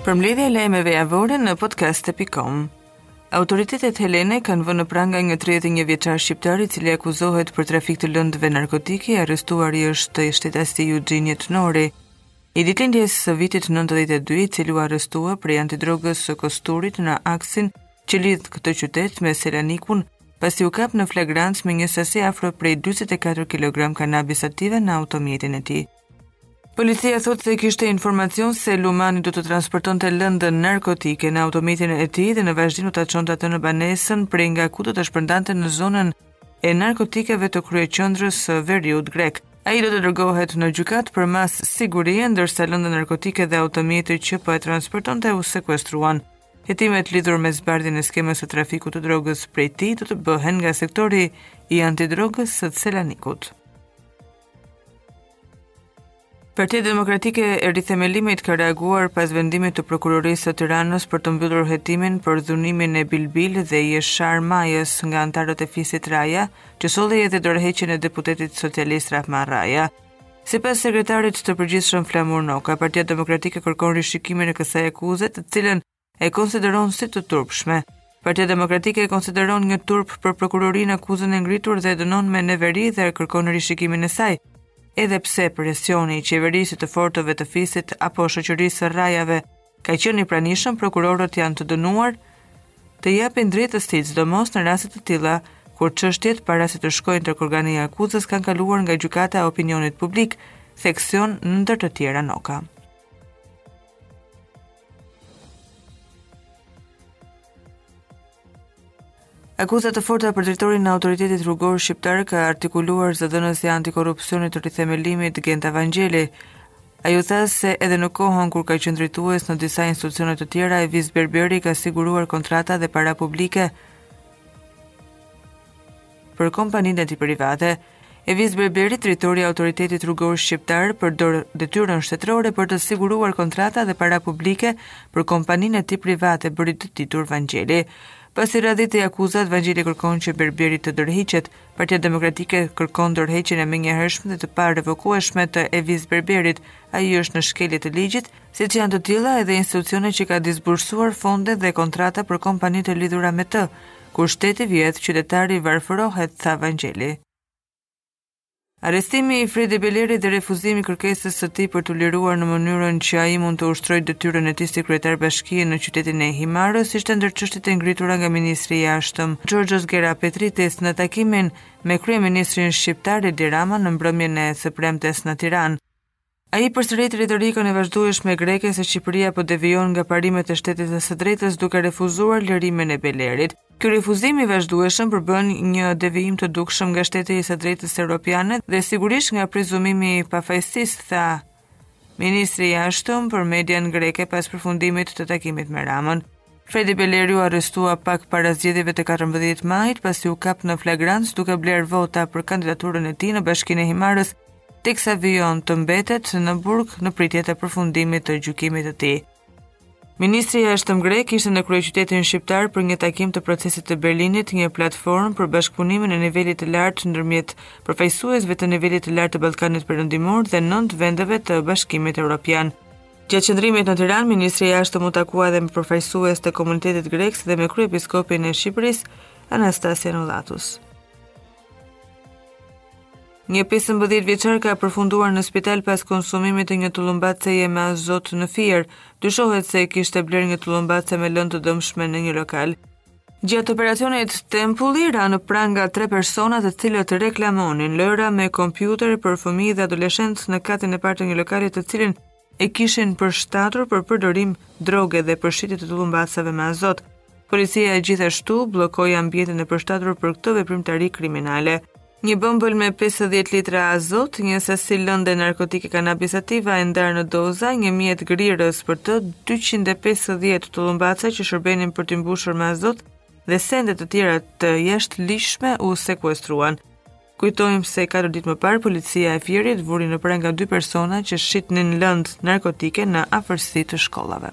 Përmbledhja e lajmeve javore në podcast.com. Autoritetet helene kanë vënë në pranga një 31 vjeçar shqiptar i cili akuzohet për trafik të lëndëve narkotike, i arrestuari është shtetasi Eugene Tnori. I datëlindjes së vitit 92, i cili u arrestua prej antidrogës së Kosturit në aksin që lidh këtë qytet me Selanikun, pasi u kap në flagrancë me një sasi afro prej 44 kg kanabis sativa në automjetin e tij. Policia thotë se kishte informacion se Lumani do të transportonte lëndën narkotike në automjetin e tij dhe në vazhdim do ta çonte atë në banesën prej nga ku do të shpërndante në zonën e narkotikeve të kryeqendrës së Veriut Grek. Ai do të dërgohet në gjykatë për masë sigurie, ndërsa lënda narkotike dhe automjeti që po e transportonte u sekuestruan. Hetimet lidhur me zbardhjen e skemës së trafikut të drogës prej tij do të bëhen nga sektori i antidrogës së Selanikut. Partia Demokratike e Rithemelimit ka reaguar pas vendimit të prokurorisë së Tiranës për të mbyllur hetimin për dhunimin e Bilbil dhe Jeshar Majës nga anëtarët e fisit Rraja, që solli edhe dorëheqjen e deputetit socialist Rrahman Rraja. Sipas sekretarit të përgjithshëm Flamur Noka, Partia Demokratike kërkon rishikimin e kësaj akuze, të cilën e konsideron si të turpshme. Partia Demokratike e konsideron një turp për prokurorinë akuzën e ngritur dhe e dënon me neveri dhe kërkon rishikimin e saj, edhe pse presioni i qeverisë, të fortëve të fisit apo shoqërisë së Rrajave Ka qenë i pranishëm, prokurorët janë të dënuar të japin drejtësi sidomos në raste të tilla kur çështjet para se të shkojnë tek organi i akuzës kanë kaluar nga gjykata e opinionit publik, thekson ndër të tjera Noka. Akuza të forta për drejtorin e Autoritetit Rrugor Shqiptar ka artikuluar zëdhënësja e antikorrupsionit të Rithemelimit Genta Vangjeli. Ajo tha se edhe në kohën kur ka qenë drejtues në disa institucione të tjera, Evis Berberi ka siguruar kontrata dhe para publike për kompaninë e tij private. Evis Berberi, drejtori i Autoritetit Rrugor Shqiptar, përdor detyrën shtetërore për të siguruar kontrata dhe para publike për kompaninë e tij private, bëri të ditur Vangjeli. Pasi radhiti akuzat, Vangjeli kërkon që Berberi të dorëhiqet. Partia Demokratike kërkon dorëheqjen e menjëhershme dhe të parevokueshme të Evis Berberit. Ai është në shkelje të ligjit, siç janë të tilla edhe institucionet që kanë disbursuar fonde dhe kontrata për kompanitë e lidhura me të, Kur shteti vjedh, qytetari varfërohet, tha Vangjeli. Arrestimi i Fredi Belerit dhe refuzimi i kërkesës së tij për t'u liruar në mënyrën që ai mund të ushtrojë detyrën e tij si kryetar bashkie në qytetin e Himarës ishte ndër çështjet e ngritura nga ministri i Jashtëm Xhorxhos Gerapetritis në takimin me kryeministrin shqiptar Edi Rama në mbrëmjen e së premtes në Tiranë. Ai përsërit retorikën e vazhdueshme greke se Shqipëria po devijon nga parimet e shtetit të së drejtës duke refuzuar lirimin e Belerit. Ky refuzim i vazhdueshëm përbën një devijim të dukshëm nga shteti i së drejtës europiane dhe sigurisht nga prezumimi i pafajësisë, tha ministri i Jashtëm për median greke pas përfundimit të takimit me Ramën. Fredi Beleri u arrestua pak para zgjedhjeve të 14 majit pasi u kap në flagrancë duke blerë vota për kandidaturën e tij në Bashkinë e Himarës, teksa vijon të mbetet në burg në pritje të përfundimit të gjykimit të tij. Ministri i Jashtëm grek ishte në kryeqytetin shqiptar për një takim të procesit të Berlinit, një platformë për bashkëpunimin e nivelit të lartë ndërmjet përfaqësuesve të nivelit të lartë të Ballkanit Perëndimor dhe nëntë vendeve të Bashkimit Evropian. Gjatë qëndrimit në Tiranë, ministri i Jashtëm u takua edhe me përfaqësues të komunitetit grek si dhe me kryepeshkopin e Shqipërisë, Anastas Janullatos. Një 15 vjeçar ka përfunduar në spital pas konsumimit të një tullumbaceje me azot në Fier. Dyshohet se e kishte blerë një tullumbace me lëndë të dëmshme në një lokal. Gjatë operacionit Tempulli ranë në pranga tre persona të cilët reklamonin lojëra me kompjuter për fëmijë dhe adoleshentë në katin e parë të një lokali të cilin e kishin përshtatur për përdorim droge dhe për shitje të tullumbacave me azot. Policia gjithashtu bllokoi ambientin e përshtatur për këtë veprimtari kriminale. Një bombol me 50 litra azot, një sasi lënde narkotike kanabis sativa e ndarë në doza, një mjet grirës për të, 250 tullumbaca që shërbenin për t'i mbushur me azot dhe sende të tjera të jashtëligjshme u sekuestruan. Kujtojmë se 4 ditë më parë policia e Fierit vuri në pranga dy persona që shitnin lëndë narkotike në afërsi të shkollave.